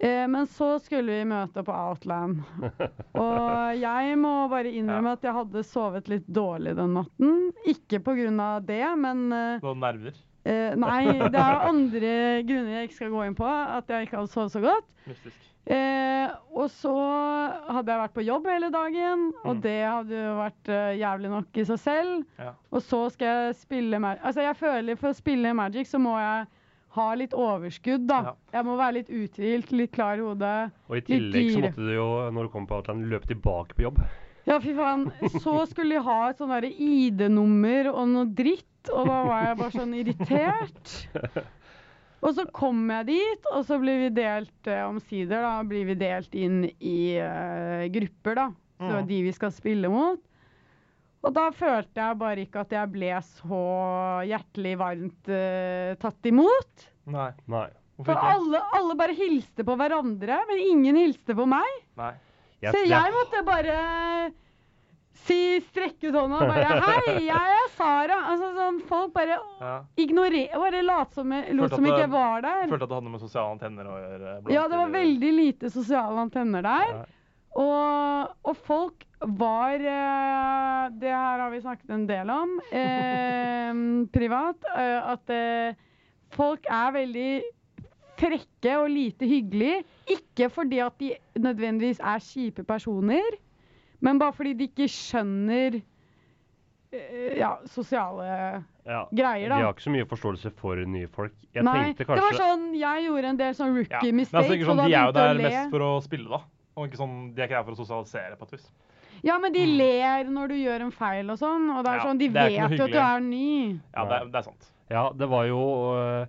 Eh, men så skulle vi møte på Outland. Og jeg må bare innrømme at jeg hadde sovet litt dårlig den natten. Ikke pga. det, men eh, Du nerver. Eh, Nei, det er andre grunner jeg ikke skal gå inn på, at jeg ikke hadde sovet så godt. Eh, og så hadde jeg vært på jobb hele dagen, og Mm. det hadde jo vært uh, jævlig nok i seg selv. Ja. Og så skal jeg spille Magic. Altså, jeg føler for å spille Magic så må jeg ha litt overskudd, da. Ja. Jeg må være litt uthvilt, litt klar i hodet. Og i tillegg så måtte du jo, når du kom på Outland, løpe tilbake på jobb. Ja, fy faen. Så skulle de ha et sånn derre ID-nummer og noe dritt, og da var jeg bare sånn irritert. Og så kom jeg dit, og så blir vi delt eh, omsider, da blir vi delt inn i eh, grupper, da. Så Mm. de vi skal spille mot. Og da følte jeg bare ikke at jeg ble så hjertelig varmt eh, tatt imot. Nei. Nei. Hvorfor For ikke? alle, alle bare hilste på hverandre, men ingen hilste på meg. Nei. Jeg- Så jeg måtte bare si, strekke ut hånda og bare Hei, jeg er Sara. Altså sånn, Folk bare Ja. ignorerer Bare lot som, lot som ikke var der. Følte at det hadde med sosiale antenner å gjøre. Ja, det var veldig lite sosiale antenner der. Ja. Og, og folk var eh, Det her har vi snakket en del om eh, privat. eh, at eh, folk er veldig frekke og lite hyggelige. Ikke fordi at de nødvendigvis er kjipe personer, men bare fordi de ikke skjønner eh, ja, sosiale Ja. greier, da. De har ikke så mye forståelse for nye folk. Jeg Nei, tenkte det var sånn Jeg gjorde en del sånn Ja. rookie Men altså, mistakes, ikke sånn, de er jo der mest for å spille, da. Og ikke sånn, De er ikke der for å sosialisere, på et vis. Ja, men de ler når du gjør en feil og sånn. Og det er Ja, sånn, de det er vet jo at du er ny. Ja, det er, det er sant. Ja, det var jo øh,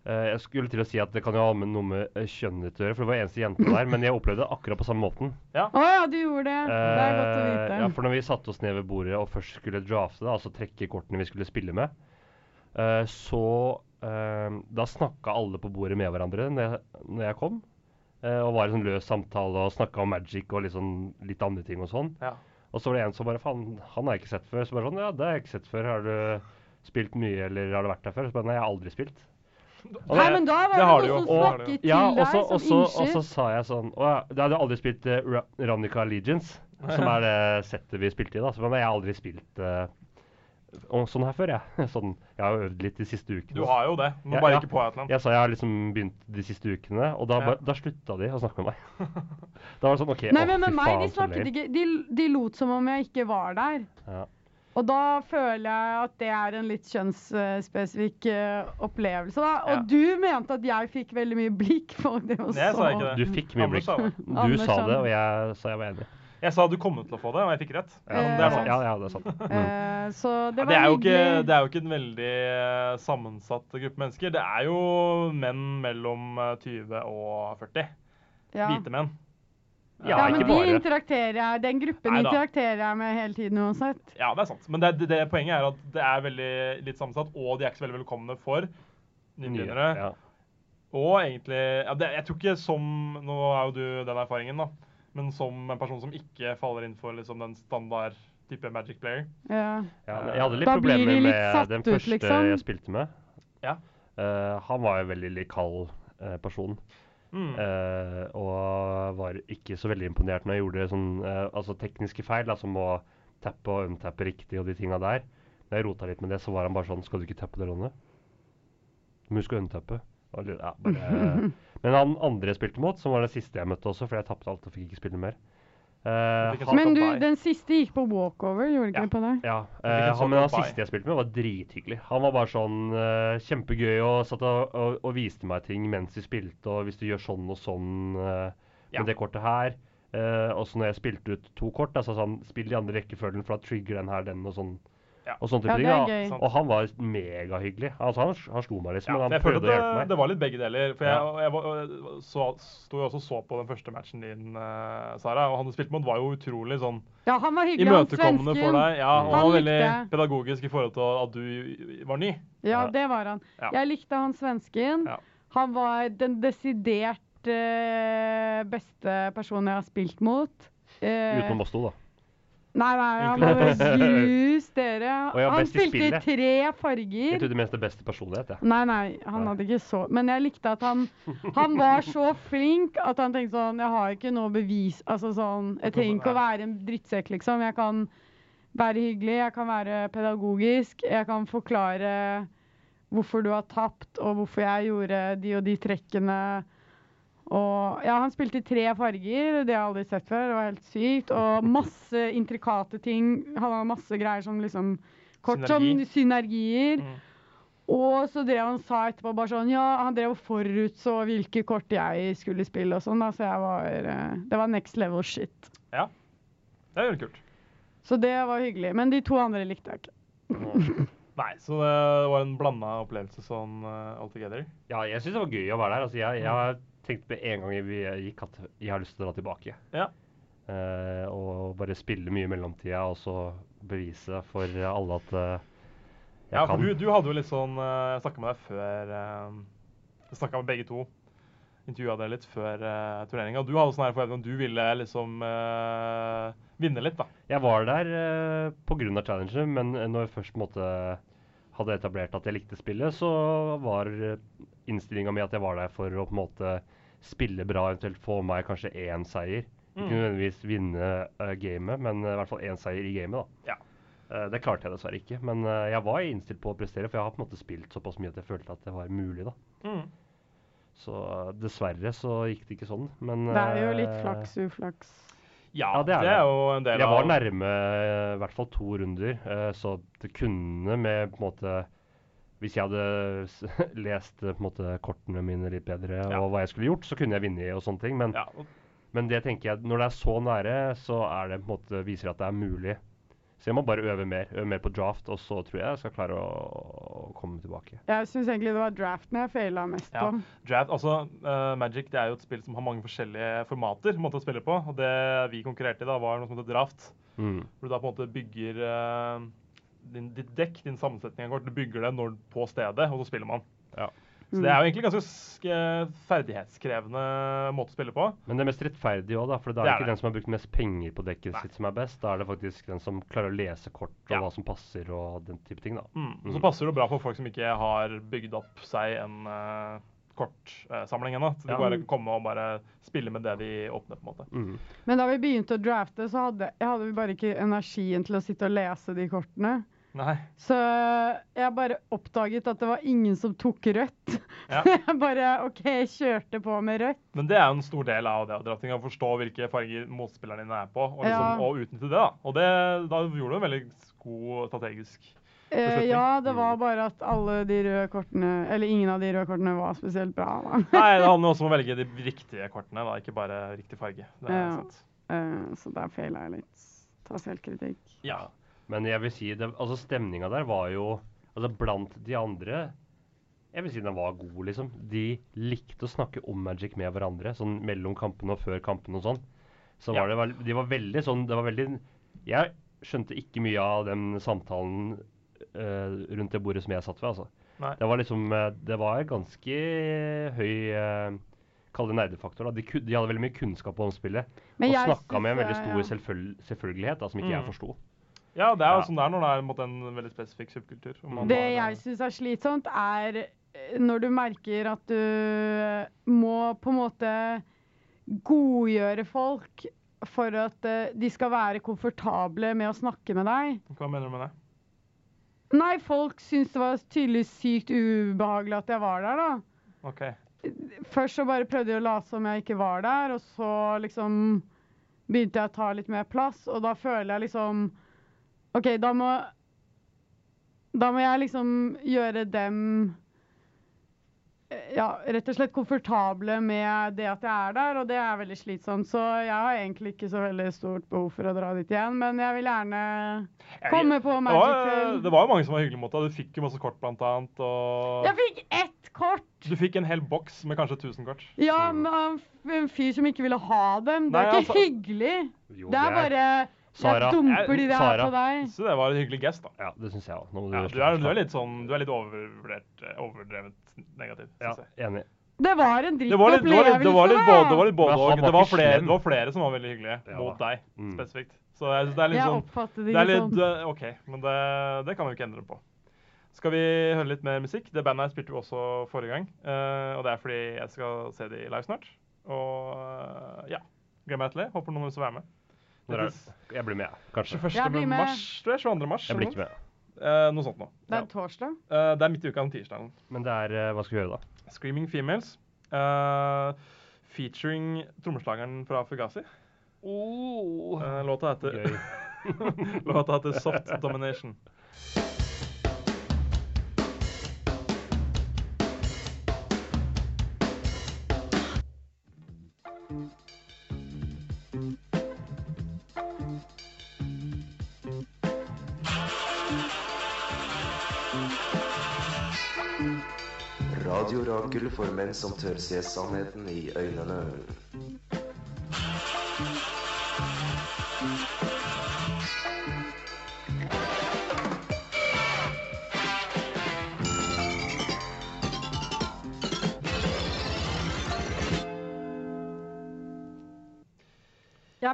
Jeg skulle til å si at det kan jo ha med noe med øh, kjønnet å gjøre, for det var eneste jente der. Men jeg opplevde det akkurat på samme måten. Å ja, du gjorde det. Det er godt å Eh, vite. Ja, for når vi satte oss ned ved bordet og først skulle drafte, da, altså trekke kortene vi skulle spille med, eh, så eh, Da snakka alle på bordet med hverandre når jeg, når jeg kom. eh, og var i sånn løs samtale og snakka om magic og litt, sånn, litt andre ting og sånn. Ja. Og så var det en som bare Faen, han har jeg ikke sett før. Så bare sånn Ja, det har jeg ikke sett før. Har du spilt mye, eller har du vært der før? Så bare Nei, jeg har aldri spilt. Og Nei, men da var det det, noen som snakket ja, til ja, så, deg som som så, og så sa jeg sånn Å ja, jeg hadde aldri spilt uh, Ronica Ravnica Allegiance, som er det settet vi spilte i. da. Så men jeg har aldri spilt uh, sånn her før, jeg. Sånn, jeg har øvd litt de siste ukene. Du har jo det, men Ja, bare ja. ikke på Outland. Jeg sa jeg har liksom begynt de siste ukene, og da, Ja. da slutta de å snakke med meg. da var det sånn OK, Nei, å, men med fy meg, de snakket ikke de, de lot som om jeg ikke var der. Ja. Og da føler jeg at det er en litt kjønnsspesifikk eh, opplevelse. Da. Og Ja. du mente at jeg fikk veldig mye blikk for det også. Jeg sa ikke det. Du fikk mye blikk. Du sa det, og jeg sa jeg var enig. Jeg sa du kom til å få det, og jeg fikk rett. Ja, det er sant. ja, ja, det er sant. Mm. Eh, det det, er jo ikke, det er jo ikke en veldig eh, sammensatt gruppe mennesker. Det er jo menn mellom eh, 20 og 40. Ja. Hvite menn. Ja, Ja, men de bare. interakterer jeg, den gruppen Neida. interakterer jeg med hele tiden uansett. Ja, det er sant. Men det, det, det poenget er at det er veldig litt sammensatt, og de er ikke så veldig velkomne for nybegynnere. Ja. Og egentlig ja, det, Jeg tror ikke som Nå er jo du den erfaringen, da. Men som en person som ikke faller inn for liksom, den standard type Magic player. Ja. Ja, jeg hadde litt Da problemer litt med satt den ut, liksom. jeg spilte med. Ja. Uh, han var en veldig litt kald eh, person. Mm. eh, og var ikke så veldig imponert når jeg gjorde sånn uh, altså tekniske feil, da, som å tappe og untappe riktig og de tinga der. Når jeg rota litt med det, så var han bare sånn Skal du ikke tappe det lånet? Men husk å untappe. Ja, men han andre jeg spilte mot, som var den siste jeg møtte også, for jeg tapte alt og fikk ikke spille mer, Eh, han, Men du, den siste gikk på walkover, gjorde ikke Ja. det på deg? ja, eh, han, men han siste jeg spilte med, var drithyggelig. Han var bare sånn uh, kjempegøy og satt og, og, og viste meg ting mens vi spilte. Og hvis du gjør sånn og sånn med Ja. det kortet her eh, Og så når jeg spilte ut to kort, da, så sa han spill de andre rekkefølgen, for da trigger den her den, og sånn. Ja. Og sånne Ja, type det ting. Og han var megahyggelig. Altså, han, han slo meg liksom, Ja, men han jeg følte å hjelpe det, meg. det var litt begge deler. For jeg, jeg, var- så, sto jo også og så på den første matchen din, uh, Sara. Og han du spilte mot, var jo utrolig sånn Ja, han var hyggelig, han imøtekommende for deg. Ja, og Han han var veldig likte pedagogisk i forhold til at du var ny. Ja, det var han. Ja. Jeg likte han svensken. Ja. Han var den desidert uh, beste personen jeg har spilt mot. Uh, Utenom oss to, da. Nei, nei, han var justere. Og jeg var Han best i spilte spillet. tre farger. Jeg trodde mest det beste personlighet, jeg. Nei, nei, han hadde ikke så Men jeg likte at han Han var så flink at han tenkte sånn Jeg har ikke noe bevis Altså sånn Jeg trenger ikke å være en drittsekk, liksom. Jeg kan være hyggelig, jeg kan være pedagogisk, jeg kan forklare hvorfor du har tapt, og hvorfor jeg gjorde de og de trekkene. Og ja, han spilte i tre farger, det har jeg aldri sett før. Det var helt sykt. Og masse intrikate ting. Han hadde masse greier som liksom Kort Synergi. som synergier. Mm. Og så drev han sa etterpå bare sånn Ja, han drev og forutså hvilke kort jeg skulle spille og sånn, da, så jeg var eh, Det var next level shit. Ja. Det er veldig kult. Så det var hyggelig. Men de to andre likte jeg ikke. Nei, så det var en blanda opplevelse sånn uh, altogether. Ja, jeg syns det var gøy å være der. Altså, jeg, jeg har tenkt med en gang vi gikk at jeg har lyst til å dra tilbake. Ja. Uh, og bare spille mye i mellomtida, og så bevise for alle at uh, jeg Ja, for kan. du, du hadde jo litt sånn uh, Jeg snakka med deg før Jeg snakka med begge to. Intervjua dere litt før uh, turneringa. Du hadde sånn her forventning om du ville liksom uh, vinne litt, da. Jeg var der uh, pga. challenger, men når jeg først på en måte hadde etablert at jeg likte spillet, så var innstillinga mi at jeg var der for å på en måte spille bra, eventuelt få meg kanskje én seier. Ikke Mm. nødvendigvis vinne uh, gamet, men uh, i hvert fall én seier i gamet. da. Ja. Uh, det klarte jeg dessverre ikke, men uh, jeg var innstilt på å prestere, for jeg har på en måte spilt såpass mye at jeg følte at det var mulig. da. Mm. Så uh, dessverre så gikk det ikke sånn, men Det er jo litt flaks uflaks. Ja, Ja, det, det er er jo en del av Jeg var nærme eh, i hvert fall to runder, eh, så det kunne med på en måte Hvis jeg hadde lest på en måte kortene mine litt bedre Ja. og hva jeg skulle gjort, så kunne jeg vunnet og sånne ting. Men, ja, men det tenker jeg, når det er så nære, så er det på en måte viser at det er mulig. Så jeg må bare øve mer. Øve mer på draft, og så tror jeg jeg skal klare å, å komme tilbake. Jeg syns egentlig det var draften jeg faila mest Ja. Draft, altså uh, Magic det er jo et spill som har mange forskjellige formater måte å spille på. Og det vi konkurrerte i, da, var noe som heter draft. Mm. Hvor du da på en måte bygger eh, din, ditt dekk, din sammensetning av kort. Du bygger det når, på stedet, og så spiller man. Ja. Så det er jo egentlig ganske sk- ferdighetskrevende måte å spille på. Men det er mest rettferdig òg, for da er Det ikke det. den som har brukt mest penger på dekket Nei. sitt som er best. Da er det faktisk den som klarer å lese kort og Ja. hva som passer og den type ting, da. Mm. Mm. så passer det bra for folk som ikke har bygd opp seg en uh, kortsamling ennå. Så de Ja. bare kan komme og bare spille med det de åpner, på en måte. Mm. Men da vi begynte å drafte, så hadde, hadde vi bare ikke energien til å sitte og lese de kortene. Nei. Så jeg bare oppdaget at det var ingen som tok rødt. Ja. jeg bare OK, kjørte på med rødt. Men det er jo en stor del av det, drafting, å forstå hvilke farger motspillerne dine er på, og, liksom, Ja. og utnytte det. da. Og det, da gjorde du en veldig god strategisk Eh, ja, det var bare at alle de røde kortene Eller ingen av de røde kortene var spesielt bra. Da. Nei, det handler også om å velge de riktige kortene, da, ikke bare riktig farge. Det er Ja. sant. Eh, så der feila jeg litt. Ta selvkritikk. Ja. Men jeg vil si, det, altså stemninga der var jo altså Blant de andre Jeg vil si den var god, liksom. De likte å snakke om Magic med hverandre, sånn mellom kampene og før kampene og sånn. Så Ja. det De var veldig sånn Det var veldig Jeg skjønte ikke mye av den samtalen rundt det bordet som jeg satt ved, altså. Nei. Det var liksom eh, Det var ganske høy uh, Kall det nerdefaktor. da. De, de hadde veldig mye kunnskap om spillet. Men og jeg snakka med en veldig eh, stor ja. selvfølg selvfølgelighet da, som ikke jeg Mm. forsto. ja, det er jo Ja. sånn det er når det er på en måte, en veldig spesifikk subkultur. man Det har, jeg syns er slitsomt, er eh, når du merker at du må på en måte godgjøre folk for at eh, de skal være komfortable med å snakke med deg. Hva mener du med det? Nei, folk syntes det var tydeligvis sykt ubehagelig at jeg var der, da. Okay. Først så bare prøvde jeg å late som jeg ikke var der, og så liksom begynte jeg å ta litt mer plass, og da føler jeg liksom OK, da må Da må jeg liksom gjøre dem ja, rett og slett komfortable med det at jeg er der, og det er veldig slitsomt. Så jeg har egentlig ikke så veldig stort behov for å dra dit igjen, men jeg vil gjerne komme på var, Magic-kveld. det var jo mange som var hyggelige mot deg. Du fikk jo masse kort, blant annet. Og Jeg fikk ett kort! du fikk en hel boks med kanskje 1000 kort. Ja, men en fyr som ikke ville ha dem. Det Nei, er ikke altså- hyggelig. Jo, Det er bare Sara. Jeg dumper de Sara. på deg. Så det var en hyggelig gest, da. Ja, det syns jeg òg. Ja, du, er, du er litt sånn Du er litt overvurdert, eh, overdrevet negativ, Ja, jeg. enig. Det var en dritt Det var litt, det var litt, det var litt både, og. Det det var flere som var veldig hyggelige Ja. mot deg Mm. spesifikt. Så jeg synes det er litt Jeg sånn oppfatter Det det er litt sånn. eh, OK, men det, det kan vi jo ikke endre på. Skal vi høre litt mer musikk? Det bandet her spilte vi også forrige gang. Uh, og det er fordi jeg skal se de live snart. Og uh, ja. Gleder meg til det. Håper noen vil være med. Når er Det? Jeg blir med, kanskje. 21. Jeg blir med. mars, tror jeg. 22. mars. Jeg blir ikke med. Eh, noe sånt noe. Det Ja. er torsdag. Uh, det er midt i uka, den tirsdagen. Men det er uh, Hva skal vi gjøre da? Screaming Females. eh, featuring trommeslageren fra Fugazi. Eh, låta heter Låta heter Soft Domination. Radio for menn som tør se sannheten i øynene.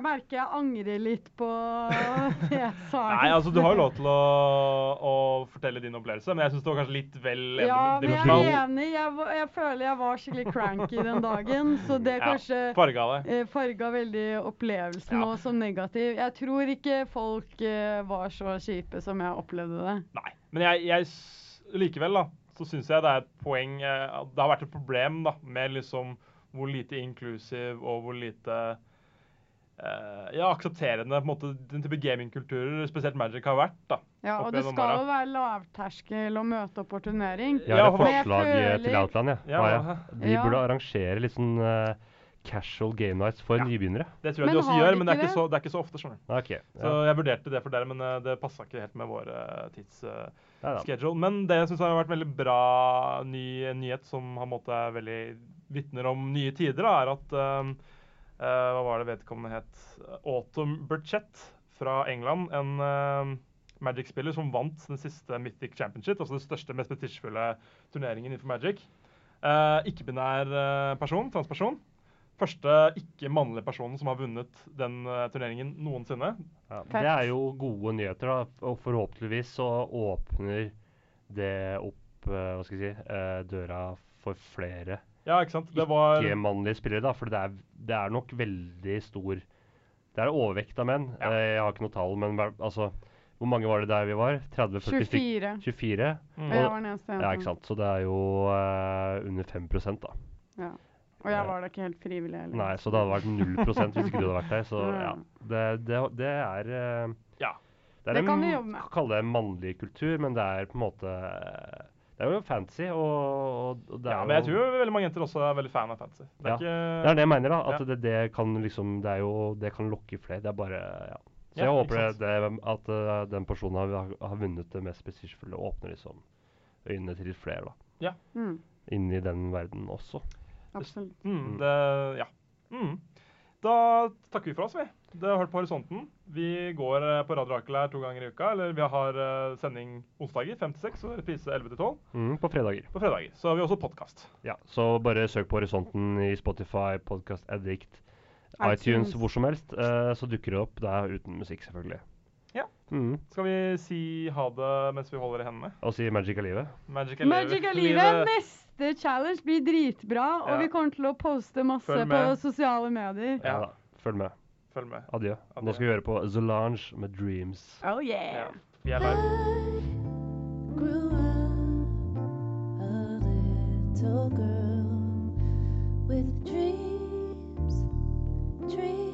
Merker jeg angrer litt på det jeg sa. Nei, altså du har jo lov til å, å fortelle din opplevelse, men jeg syns det var kanskje litt vel Ja, men jeg er enig. Jeg, jeg føler jeg var skikkelig cranky den dagen, så det Ja, kanskje farga det. eh, farga veldig opplevelsen Ja. og som negativ. Jeg tror ikke folk eh, var så kjipe som jeg opplevde det. Nei. Men jeg, jeg likevel, da, så syns jeg det er et poeng eh, Det har vært et problem da, med liksom hvor lite inclusive og hvor lite ja, aksepterende på en måte, den type gamingkulturer, spesielt Magic, har vært. da. Ja, og det skal jo være lavterskel å møte opp på turnering. Jeg har Ja, et er forslag eh, føler- til Outland, Ja. Ja, ja. De Ja. burde arrangere litt sånn uh, casual game nights for Ja. nybegynnere. Det tror jeg Men de også gjør, de men det er, så, det er ikke så ofte. skjønner du. Ok. Så jeg vurderte det for dere, men eh, det passa ikke helt med vår uh, tidsschedule. men det jeg syns har vært veldig bra ny nyhet, som på en måte er veldig vitner om nye tider, da, er at eh, Hva var det vedkommende het? Autumn Burchett fra England. En eh, Magic-spiller som vant den siste Mythic Championship, altså den største, mest prestisjefulle turneringen innenfor Magic. Eh, Ikke-binær eh, person, transperson. Første ikke-mannlige personen som har vunnet den eh, turneringen noensinne. Ja, det er jo gode nyheter, da. Og forhåpentligvis så åpner det opp eh, hva skal jeg si, eh, døra for flere Ja, ikke sant? Det var ikke-mannlige spillere. da, For det er, det er nok veldig stor Det er overvekt av menn. Ja. Eh, jeg har ikke noe tall, men altså Hvor mange var det der vi var? 30-40 stykker? 24. 24? Mm. Og jeg var den eneste Ja, ikke sant. Så det er jo uh, under 5 da. Ja. Og jeg var da ikke helt frivillig heller. Nei, så det hadde vært 0 hvis ikke du hadde vært der. Så Ja. Det, det, det er uh, Ja. Det, er Det en, kan vi jobbe med. kalle det mannlig kultur, men det er på en måte Det er jo fancy, og, og det er Ja, men jeg tror veldig mange jenter også er veldig fan av fantasy. Det er Ja. ikke Det er det jeg mener, da. At Ja. det, det kan liksom Det er jo Det kan lokke flere. Det er bare Ja. Så jeg håper det, det, at uh, den personen har, har vunnet det mest prestisjefulle, åpner liksom øynene til litt flere, da. Mm, Inni i den verden også. absolutt. mm, Mm. det, Ja. Mm. Da takker vi for oss, vi. Det har hørt på Horisonten. Vi går eh, på Radio Rakel her to ganger i uka. Eller vi har eh, sending onsdager 5 til 6 og reprise 11 til 12 Mm, på fredager. på fredager. Så har vi også podkast. Ja, så bare søk på Horisonten i Spotify, Podcast Addict, iTunes, iTunes. hvor som helst. eh, så dukker det opp. Det er uten musikk, selvfølgelig. Ja. Mm. Skal vi si ha det mens vi holder i hendene? Og si Magic av livet. Magic er Magic er livet neste challenge blir dritbra, og vi kommer til å poste masse på sosiale medier. Ja. Da. Følg med. Følg med. Adjø. Nå skal vi høre på Zolange med 'Dreams'. Oh yeah! Vi er live. grew up a little girl with dreams, dreams.